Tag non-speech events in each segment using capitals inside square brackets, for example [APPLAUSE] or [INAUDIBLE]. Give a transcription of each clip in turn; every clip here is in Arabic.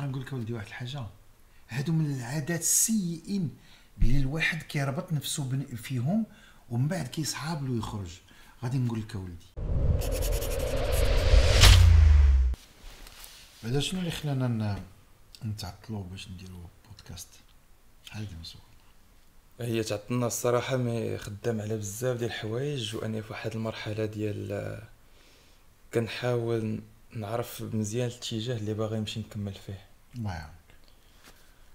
غنقول لك ولدي واحد الحاجة. هادو من العادات السيئين اللي الواحد كيربط نفسه فيهم ومن بعد كيصحاب له يخرج. غادي نقول لك ولدي. بعدا شنو اللي خلانا ن- نتعطلوا باش نديروا بودكاست هذه مسؤول هي تعطلنا الصراحة مي خدام على بزاف ديال الحوايج وأني في واحد المرحلة ديال كنحاول نعرف مزيان الاتجاه اللي باغي نمشي نكمل فيه. الله يعاونك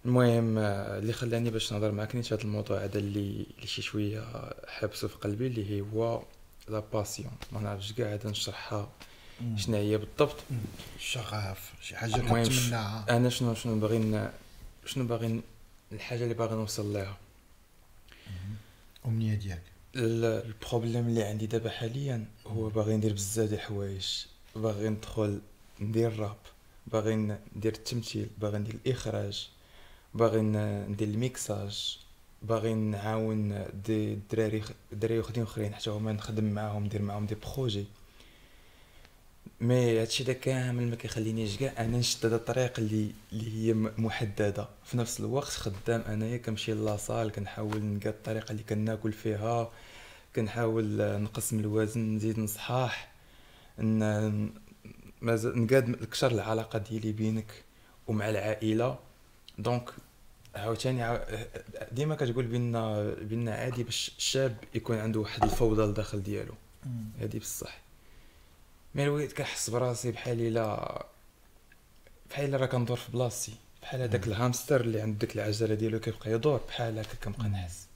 المهم آه، اللي خلاني باش نهضر معاك نيت هذا الموضوع هذا اللي اللي شي شوية حابسه في قلبي اللي هو la passion ما نعرفش كاع هذا نشرحها شنو هي بالضبط. الشغف شي حاجة كتمناها أنا شنو شنو باغي شنو باغي الحاجة اللي باغي نوصل لها امنيه ديالك. ال- ال problème اللي عندي دابا حاليا هو باغي ندير بزاف ديال الحوايج. باغي ندخل ندير راب باغي ندير التمثيل باغي ندير الإخراج باغي ندير الميكساج باغي نعاون دي الدراري الدراري وحدين اخرين حتى هما نخدم معاهم ندير معاهم des projets. mais هادشي دا كامل ما كيخلينيش كاع أنا نشد هاد الطريق اللي اللي هي محددة. في نفس الوقت خدام أنايا كنمشي la salle كنحاول نلقى الطريقة اللي كناكل فيها كنحاول نقسم الوزن نزيد نصحاح نقاد نكشر العلاقة ديالي بينك ومع العائلة. donc عاوتاني عاو- ديما كتقول بينا بينا عادي باش الشاب يكون عنده واحد الفوضى لداخل ديالو. هادي بصح. mais الوقت كنحس براسي بحال إلا بحال إلا راه كندور في بلاصتي. بحال هذاك الهامستر اللي عند ديك العجلة ديالو كيبقى يدور بحال هكا كنبقى نحس.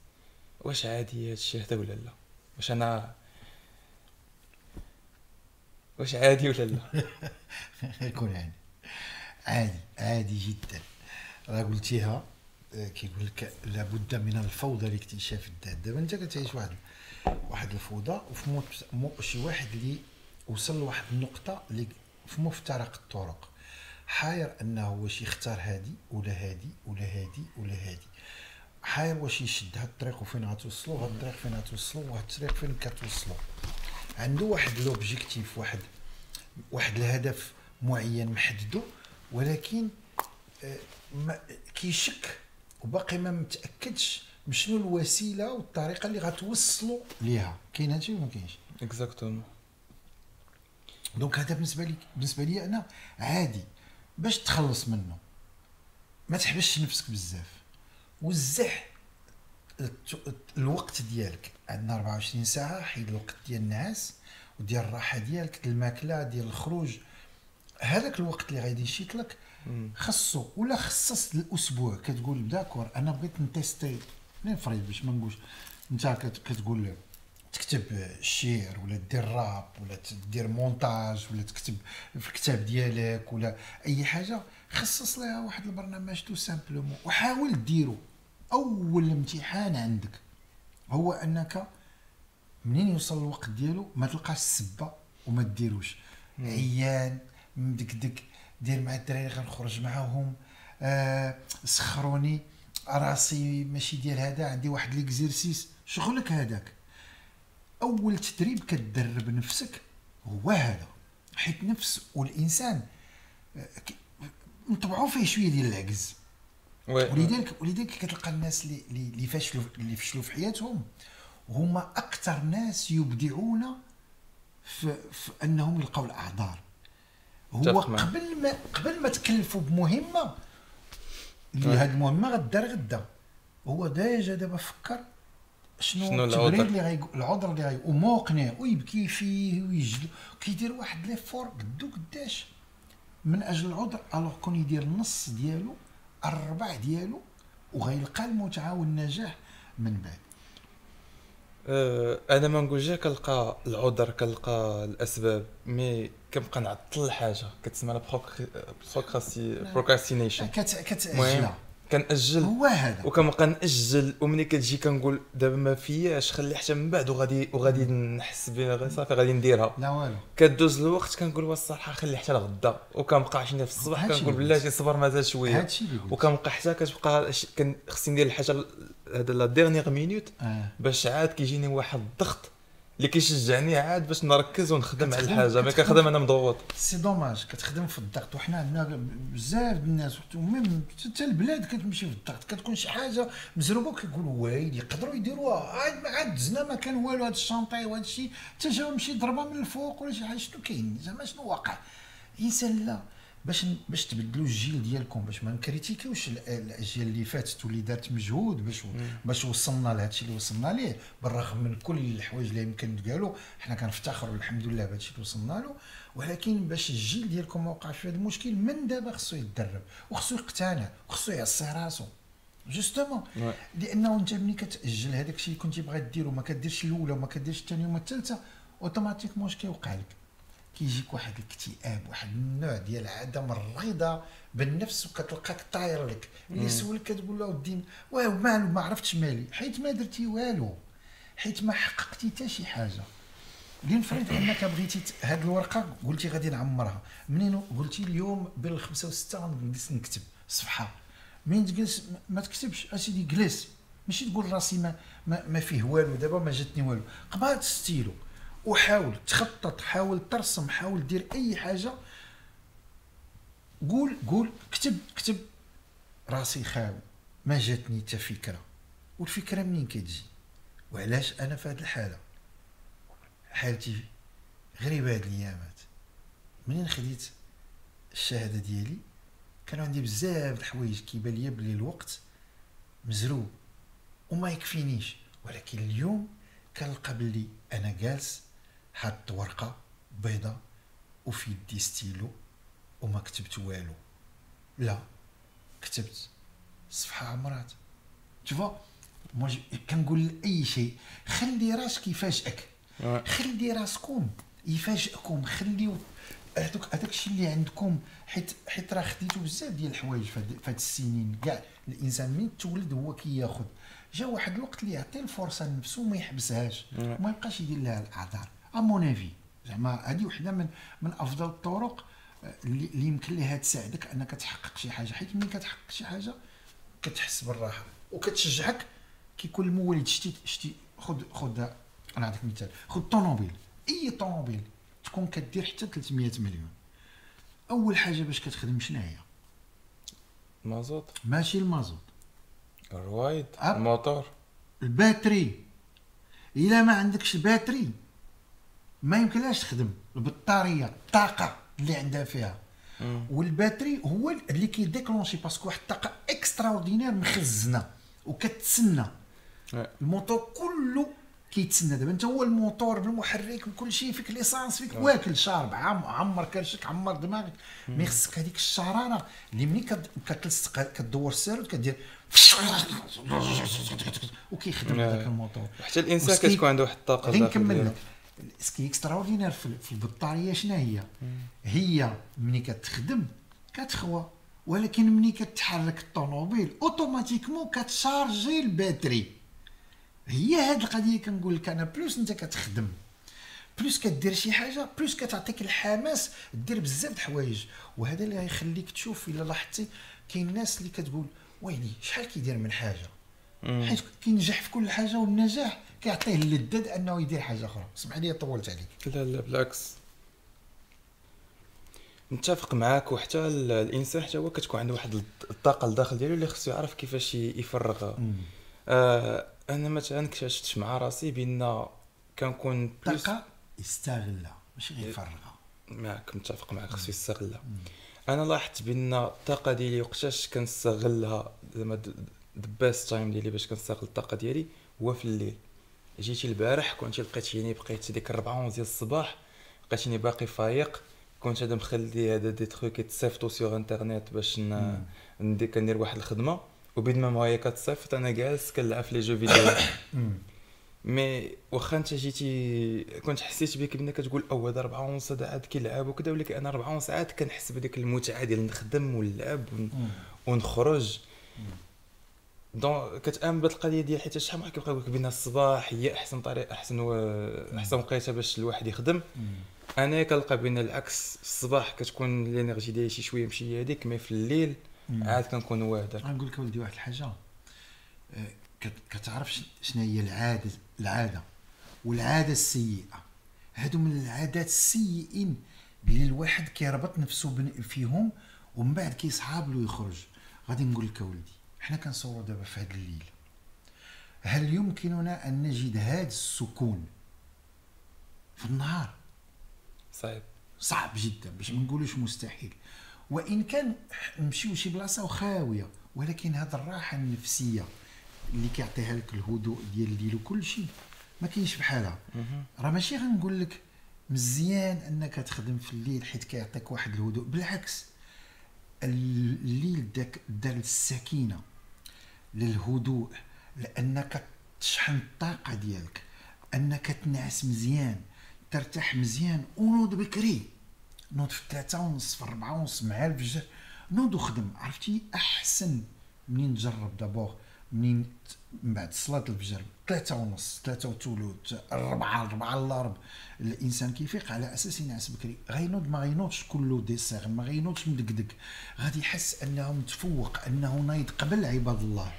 واش عادي هادشي هذا ولا لا؟ واش أنا واش عادي ولا لا؟ [LAUGHS] يكون يعني عادي عادي جدا. راه قلتيها آه، كيقول لك لابد من الفوضى لاكتشاف الذات. دابا انت كتعيش واحد واحد الفوضى وفي مو مو- شي واحد اللي وصل لواحد النقطة اللي في مفترق الطرق. حاير أنه واش يختار هادي ولا هادي ولا هادي ولا هادي. حاير واش يشد هاد الطريق وفين غتوصلوا هاد الطريق فين غتوصلوا وهاد الطريق فين كتوصلوا عنده واحد l'objectif واحد واحد الهدف معين محددو ولكن آه، ما كيشك وباقي ما متأكدش شنو الوسيلة والطريقة اللي غتوصلوا ليها. كاين هادشي ولا ما كاينش؟ exactement donc هذا بالنسبة لي بالنسبة لي أنا عادي. باش تخلص منه. ما تحبسش نفسك بزاف. وزع الوقت ديالك عندنا 24 ساعة حيد الوقت ديال النعاس وديال الراحة ديالك ديال الماكلة ديال الخروج. هذاك الوقت اللي غادي يشيط لك خصو ولا خصص الأسبوع كتقول d'accord أنا بغيت ن tester نفرض باش ما نقولش أنت كت- كتقول تكتب الشعر ولا دير راب ولا دير مونتاج ولا تكتب في الكتاب ديالك ولا أي حاجة خصص لها واحد البرنامج tout simplement وحاول ديرو. أول امتحان عندك هو أنك منين يوصل الوقت ديالو ما تلقاش السبة وما ديروش عيان مدكدك دير مع الدراري غنخرج معاهم. آه سخروني راسي ماشي ديال هذا عندي واحد l'exercice. شغلك هذاك. أول تدريب كتدرب نفسك هو هذا. حيت نفس والإنسان آه، مطبعو فيه شوية ديال العجز. ولذلك ولذلك كتلقى الناس اللي اللي فشلوا اللي فشلوا في حياتهم هما أكثر ناس يبدعون في, في أنهم يلقاو الأعذار هو. قبل ما قبل ما تكلفوا بمهمة اللي. هاد المهمة غدار غدا هو déjà دابا فكر شنو, شنو العذر؟ اللي غيقول العذر اللي غيقول وموقنع ويبكي فيه ويجلو كيدير واحد l'effort قدو قداش من أجل العذر alors كون يدير النص ديالو الربع ديالو وغيلقى المتعه والنجاح من بعد. أه، أنا ما نقولش كنلقى العذر كنلقى الأسباب mais كنبقى نعطل الحاجة. كتسمى la procrastination كت كت المهم كنأجل هو هذا. وكنبقى نأجل وملي كتجي كنقول دابا ما فياش خلي حتى من بعد وغادي وغادي نحس بها غير صافي غادي نديرها. لا والو. كدوز الوقت كنقول وا الصراحه خلي حتى لغدا وكنبقى عشنا في الصباح كنقول بلاتي صبر مازال شوية. وكنبقى حتى كتبقى ش- خصني ندير الحاجة ال- هذا la dernière minute آه. باش عاد كيجيني واحد الضغط. اللي كيشجعني عاد باش نركز ونخدم على الحاجة ما. كنخدم أنا مضغوط. c'est dommage كتخدم في الضغط وحنا عندنا بزاف الناس و même حتى البلاد كتمشي في الضغط كتكون شي حاجة مزروبة كيقولوا ويلي يقدروا يديروها. عاد عاد دزنا ما كان والو هذا ال chantier وهذا الشيء حتى جا مشي ضربة من الفوق ولا شي حاجة شنو كاين؟ زعما شنو واقع؟ الانسان لا. باش باش تبدلوا الجيل ديالكم باش ما نكريتيكيوش ال- الاجيال اللي فاتت واللي دارت مجهود باش باش وصلنا لهذا الشيء اللي وصلنا ليه. بالرغم من كل الحوايج اللي يمكن تقالوا حنا كنفتخروا الحمد لله بهذا الشيء اللي وصلنا له. ولكن باش الجيل ديالكم ما وقعش في هذا المشكل من دابا خصو يتدرب وخصو يقتنع وخصو يعصي راسو. justement. لأنه أنت ملي كتأجل هذاك الشيء اللي كنتي باغي ديرو ما كديرش الأولى وما كديرش الثانية وما الثالثة automatiquement اش كيوقع لك؟ كيجيك واحد الاكتئاب واحد النوع ديال عدم الرضا بالنفس وكتلقاك طاير لك. اللي سولك كتقول له ودي واه مالو ما عرفتش مالي. حيت ما درتي والو. حيت ما حققتي حتى شي حاجة. لنفرض أنك بغيتي هاد الورقة قلتي غادي نعمرها. منين؟ قلتي اليوم بين الخمسة وسته غنجلس نكتب. صفحة. منين تجلس ما- تكتبش. أسيدي جلس. ماشي تقول راسي ما, ما, ما فيه والو. دابا ما جاتني والو. قبض ستيلو. وحاول تخطط حاول ترسم حاول دير أي حاجة. قول قول كتب كتب راسي خاوي. ما جاتني حتى فكرة. والفكرة منين كتجي؟ وعلاش أنا في هذه الحالة؟ حالتي غريبة هاد الأيامات. منين خديت الشهادة ديالي؟ كان عندي بزاف د الحوايج كيبان ليا بلي الوقت مزروب وما يكفينيش. ولكن اليوم كنلقى بلي أنا جالس حاط ورقه بيضة وفي يدي ستيلو وما كتبت والو. لا كتبت صفحة عمرات تشوفوا مو كنقول لأي شيء خلي راسك يفاجئك. خلي راسكم يفاجئكم. خليو هذوك هذاك الشيء اللي عندكم حيت حيت راه خديتوا بزاف ديال الحوايج في هاد- السنين. كاع الإنسان من تولد هو كياخذ جا واحد الوقت اللي يعطي الفرصة لنفسه وما يحبسهاش. وما يبقاش يدير لها الأعذار. امون افي زعما هذه وحده من من أفضل الطرق آه، اللي يمكن لها تساعدك أنك تحقق شي حاجة. حيت ملي كتحقق شي حاجة كتحس بالراحة وكتشجعك كيكون المولد شتي شتي خذ خذ أنا نعطيك مثال. خذ طوموبيل. أي طوموبيل تكون كدير حتى 300 مليون. أول حاجة باش كتخدم شنو هي؟ مازوت ماشي المازوت. الروايد. الموتور. ال batterie. إلا ما عندكش ال batterie ما يمكنلاش تخدم. البطارية الطاقة اللي عندها فيها. وال batterie هو اللي كي déclencher parce que واحد الطاقة extraordinaire مخزنه وكتسنى. Ouais. الموتور كله كيتسنى. دابا انت هو الموتور بالمحرك بكل شيء فيك l'essence فيك واكل شارب عم عمر كرشك عمر دماغك. mais خصك هذيك الشرارة اللي ملي كت- كتلصق كدور السيرود كدير وكيخدم. هذاك الموتور. حتى الإنسان كتكون عنده واحد الطاقة غير نكمل. لك. ce qui extraordinaire في البطارية شنو هي؟ هي ملي كتخدم كتخوى ولكن ملي كتحرك الطوموبيل automatiquement كتشارجي ال batterie هي هاد القضية كنقول لك أنا plus أنت كتخدم plus كدير شي حاجة plus كتعطيك الحماس دير بزاف د الحوايج وهذا اللي غيخليك تشوف إلا لاحظتي كاين الناس اللي كتقول ويلي شحال كيدير من حاجة. حيت كينجح في كل حاجة والنجاح كيعطيه اللذة انه يدير حاجة أخرى. اسمح لي طولت عليك. لا لا بالعكس. نتفق معاك وحتى ال- الإنسان حتى هو كتكون عنده واحد الط- الطاقة لداخل ديالو اللي خصو يعرف كيفاش يفرغها آه أنا مثلا اكتشفت مع راسي بأن كنكون بلوس طاقة يستغلها ماشي غير يفرغها. معك متفق معك خصو يستغلها. أنا لاحظت بأن الطاقة ديالي وقتاش كنستغلها زعما the best time ديالي باش كنستغل الطاقة ديالي هو في الليل. جيتي البارح كنت لقيتيني بقيت ديك 4 ديال الصباح لقيتيني باقي فايق. كنت هذا مخلي هذا des trucs يتصيفطو sur internet باش. ندير كندير واحد الخدمة. وبين ما هي كتصيفط أنا جالس كنلعب في les jeux vidéo. [COUGHS] mais واخا أنت جيتي كنت حسيت بك بانك كتقول أو هذا 4 ونص هذا عاد كيلعب وكذا. ولكن أنا 4 ونص عاد كنحس بديك المتعة ديال نخدم ونلعب ون- ونخرج. دون كتأمن بهاد القضية ديال حيت شحال من واحد كيبقى يقول لك بأن الصباح هي أحسن طريقه أحسن و... أحسن وقيتة باش الواحد يخدم. أنا كنلقى بأن العكس الصباح كتكون الإنرجي ديالي شي شوية مشي هذيك مي في الليل عاد كنكون واعر غنقول لك ولدي واحد الحاجة. آه، كت- كتعرف شنو هي العاده العادة والعادة السيئة. هادو من العادات السيئين اللي الواحد كيربط نفسه فيهم ومن بعد كيصحاب له يخرج غادي نقول لك اولدي حنا كنصوروا دابا في هذا الليل. هل يمكننا أن نجد هذا السكون في النهار؟ صعيب. صعب جدا باش ما نقولوش مستحيل. وإن كان نمشيو شي بلاصة وخاويه ولكن هذه الراحة النفسية اللي كيعطيها لك الهدوء ديال الليل وكل شيء ما كاينش بحالها راه ماشي غنقول لك مزيان أنك تخدم في الليل حيت كيعطيك واحد الهدوء بالعكس الليل داك دار السكينة. للهدوء لأنك تشحن الطاقة ديالك أنك تنعس مزيان ترتاح مزيان ونوض بكري. نوض في ثلاثة ونص في أربعة ونص مع الفجر نوض وخدم عرفتي؟ أحسن منين تجرب دابور. منين من بعد صلاة الفجر ثلاثة ونص ثلاثة وثلث أربعة أربعة إلا ربع الإنسان كيفيق؟ على أساس ينعس بكري غينوض ما غينوضش كله ديسيغ ما غينوضش مدقدق. غادي يحس أنه متفوق أنه نايض قبل عباد الله.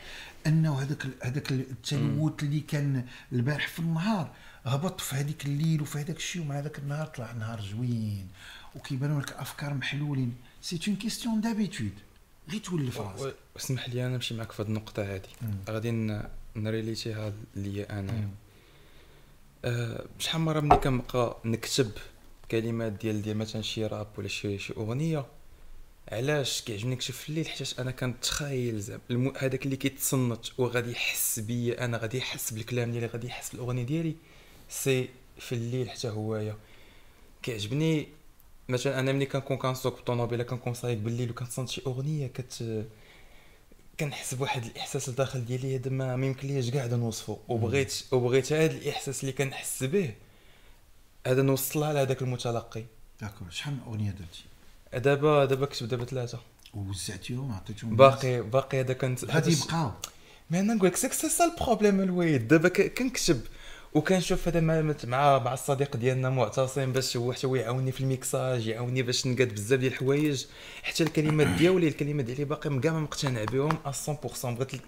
أنه هذاك هذاك التلوث اللي كان البارح في النهار هبط في هذيك الليل وفي هذاك الشيء ومع هذاك النهار طلع نهار زوين. وكيبانوا لك أفكار محلولين. c'est une question d'habitude غير تولف راسك واسمح لي أنا نمشي معك في هذه النقطة هذه. غادي نريليتيها ليا أنا. أه شحال مرة ملي كنبقى نكتب كلمات ديال ديال مثلا شي راب ولا شي شي أغنية علاش كيعجبني نكتب في الليل؟ حيت أنا كنتخيل زعما الم- هذاك اللي كيتصنت وغادي يحس بيا أنا غادي يحس بالكلام ديالي غادي يحس بالأغنية ديالي c'est في الليل حتى هوايا. كيعجبني مثلا أنا ملي كنكون كنسوق بالطوموبيله كنكون سايق بالليل وكنتصنت شي أغنية كت كنحس بواحد الإحساس الداخل ديالي هذا ما ما يمكن ليش كاع نوصفه وبغيت وبغيت هذا الإحساس اللي كنحس به هذا نوصلها لهذاك المتلقي. d'accord شحال من أغنية درتي؟ دابا دابا كتب دابا ثلاثة. ووزعتيهم عطيتيهم باقي باقي هذا كنت غادي يبقاو. ما أنا نقول لك c'est ça ال problème الوحيد. دابا كنكتب وكنشوف هذا مع مع مع الصديق ديالنا معتصم باش هو حتى هو يعاوني في الميكساج يعاوني باش نقاد بزاف ديال الحوايج. حتى الكلمات [COUGHS] ديالي الكلمات ديالي باقي كاع ما مقتنع بهم 100% بغيت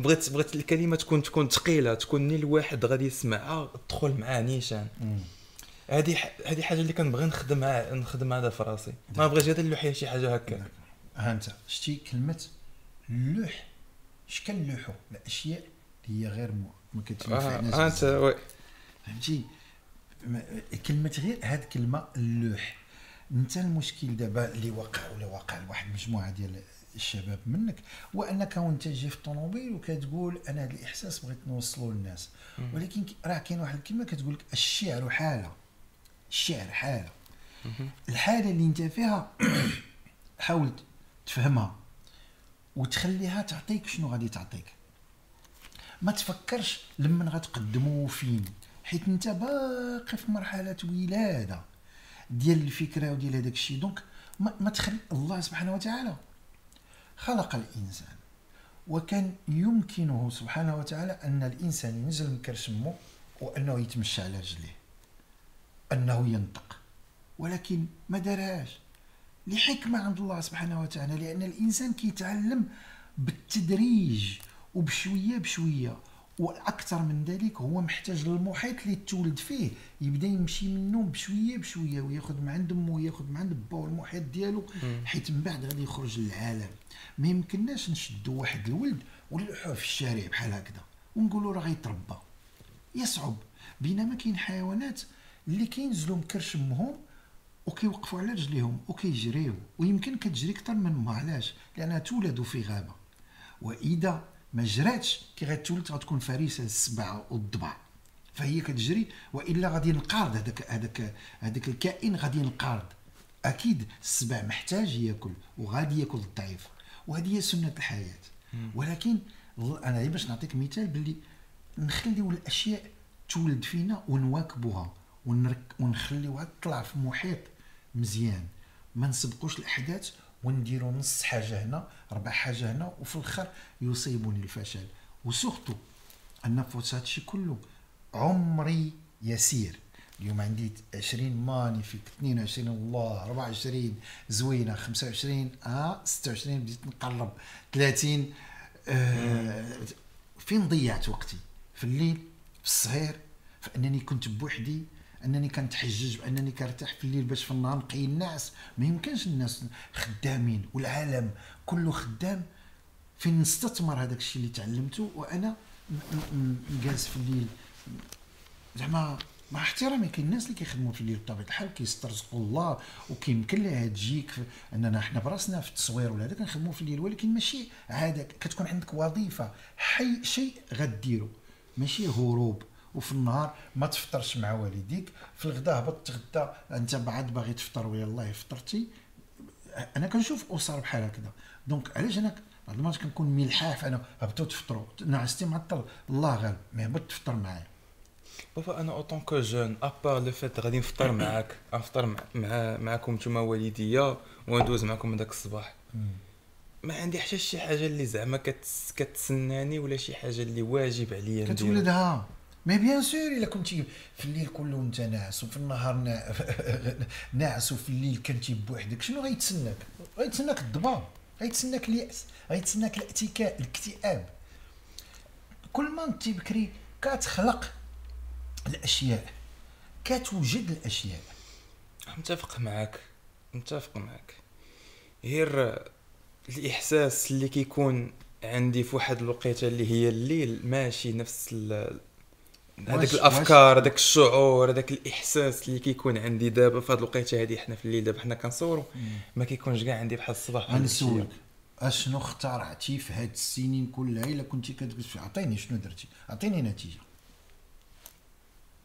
بغيت بغيت الكلمة تكون تكون ثقيلة تكون ني الواحد غادي يسمعها تدخل معاه نيشان. هذه هذه حاجة اللي كنبغي نخدمها نخدمها هذا في راسي. ما بغيتش غير نلوح شي حاجة هكا. ها انت شتي كلمة اللوح اش كنلوحوا الأشياء اللي هي غير مو ما كتنفعناش آه أنت بزاف. وي. فهمتي؟ كلمة غير هاد كلمة اللوح. أنت المشكل دابا اللي وقع ولا واقع لواحد المجموعه ديال الشباب منك هو أنك وأنت جاي في الطوموبيل وكتقول أنا هذا الإحساس بغيت نوصله للناس. ولكن راه كاين واحد الكلمة كتقول لك الشعر حالة. الشعر حالة. الحالة اللي أنت فيها [COUGHS] حاول تفهمها وتخليها تعطيك شنو غادي تعطيك. ما تفكرش لمن غتقدموا فين حيت انت باقي في مرحلة ولادة ديال الفكرة وديال هذاك الشيء. دونك ما, ما تخلي الله سبحانه وتعالى. خلق الإنسان وكان يمكنه سبحانه وتعالى أن الإنسان ينزل من كرش امه وأنه يتمشى على رجليه أنه ينطق ولكن ما دارهاش لحكمة عند الله سبحانه وتعالى لأن الإنسان كيتعلم بالتدريج وبشوية بشوية. وأكثر من ذلك هو محتاج للمحيط اللي تولد فيه. يبدأ يمشي منه بشوية بشوية وياخذ من عند أمه وياخذ من عند با المحيط ديالو حيت من بعد غادي يخرج للعالم. ما يمكنناش نشدوا واحد الولد ونلوحوه في الشارع بحال هكذا. ونقولوا راه غيتربى. يصعب. بينما كاين حيوانات اللي كينزلوا من كرش أمهم وكيوقفوا على رجليهم وكيجريو. ويمكن كتجري أكثر من أمها. علاش؟ لأنها تولد في غابة. وإذا ما جراتش. كي غتولد غتكون فريسه السبع والضبع فهي كتجري وإلا غادي ينقرض. هذاك هذاك هذاك الكائن غادي ينقرض. أكيد السبع محتاج ياكل وغادي ياكل الضعيف. وهذه هي سنة الحياة. ولكن أنا غير باش نعطيك مثال باللي نخليو الأشياء تولد فينا ونواكبوها ونرك ونخليوها تطلع في محيط مزيان. ما نسبقوش الأحداث ونديروا نص حاجة هنا ربع حاجة هنا وفي الآخر يصيبني الفشل. و surtout أن فوت هادشي كله عمري يسير. اليوم عندي 20 magnifique 22 الله 24 زوينة 25 آه 26 بديت نقرب 30 آه فين ضيعت وقتي؟ في الليل في الصهير فانني كنت بوحدي أنني كنتحجج بأنني كنرتاح في الليل باش في النهار نقي الناس. ما يمكنش الناس خدامين والعالم كله خدام. فين نستثمر هذاك الشيء اللي تعلمته؟ وأنا جالس في الليل. زعما مع احترامي كاين الناس اللي كيخدموا في الليل بطبيعة الحال كيسترزقوا الله وكيمكن لها تجيك أننا حنا براسنا في التصوير ولا هذا كنخدموا في الليل. ولكن ماشي عادة كتكون عندك وظيفة حي شيء غديرو. ماشي هروب. وفي النهار ما تفطرش مع والديك في الغداء هبط تغدى انت بعد باغي تفطر ويا الله فطرتي أنا كنشوف اسر بحال هكذا. دونك علاش أنا بعض المرات كنكون ملحاف أنا هبطوا تفطروا نعستي معطل الله غالب ما هبط تفطر معايا. بابا أنا autant que jeune à part le fait غادي نفطر معاك نفطر مع مع معاكم نتوما والديا وندوز معاكم هذاك الصباح. ما عندي حتى شي حاجة اللي زعما كتس كتسناني ولا شي حاجة اللي واجب عليا نديرها. كتولدها mais bien sûr الا كنتي في الليل كله أنت ناعس وفي النهار نا- [LAUGHS] ناعس وفي الليل كنتي بوحدك شنو غيتسناك؟ غيتسناك الضباب غيتسناك اليأس غيتسناك الاعتكاء الاكتئاب. كل ما أنت بكري كتخلق الأشياء كتوجد الأشياء. متفق معاك متفق معاك. غير الإحساس اللي كيكون عندي في واحد الوقيتة اللي هي الليل ماشي نفس. هذاك الأفكار هذاك الشعور هذاك الإحساس اللي كيكون عندي دابا في هذه الوقيتة هذه حنا في الليل دابا حنا كنصوروا ما كيكونش كاع عندي بحال الصباح غنسولك. أشنو اخترعتي في هاد السنين كلها؟ إلا كنتي في عطيني شنو درتي؟ عطيني نتيجة.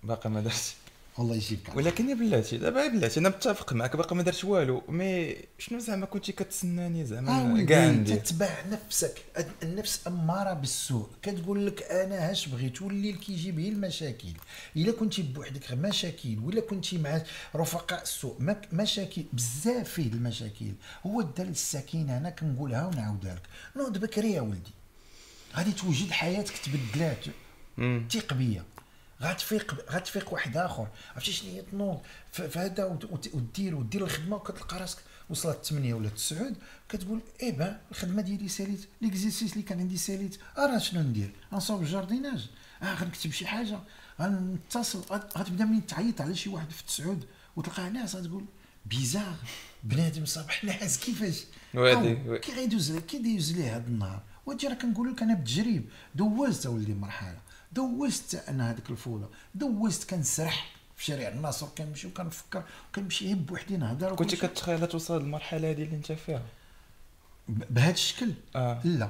باقي ما درتش. والله يجيبك ولكن يا بلاتي دابا يا بلاتي أنا متفق معك باقي ما درت والو. مي شنو زعما كنتي كتسناني آه زعما ولدي كاع عندي تتبع نفسك. النفس أمارة بالسوء. كتقول لك أنا هاش بغيت والليل كيجيب هي المشاكل. إلا كنتي بوحدك غير مشاكل ولا كنتي مع رفقاء السوء مشاكل بزاف فيه المشاكل. هو الدال السكينة أنا كنقولها ونعاودها لك. نوض بكري يا ولدي. غادي توجد حياتك تبدلات. مم. غتفيق غتفيق واحد آخر. عرفتي شنو هي تنوض ف- فهذا وت- وت- ودير ودير الخدمة وكتلقى راسك وصلت 8 ولا 9 كتقول إيه با الخدمة ديالي ساليت les exercices اللي كان عندي ساليت. آه راه شنو ندير؟ غنصاوب ال jardinage آه غنكتب شي حاجة. غنتصل. غت- غتبدا منين؟ تعيط على شي واحد في تسعود وتلقاه ناعس غتقول bizarre. بنادم صباح ناعس كيفاش؟ وادي- كي غيدوز كي دايز ليه هذا النهار؟ وانت راه كنقول لك أنا بالتجريب دوزت أولدي مرحلة. دوزت أنا هذيك الفولة دوزت كنسرح في شارع الناصر كنمشي وكنفكر كنمشي غير بوحدي نهضر وكلشي. كتخيل توصل للمرحلة هذه اللي انت فيها؟ بهذا الشكل؟ آه. لا.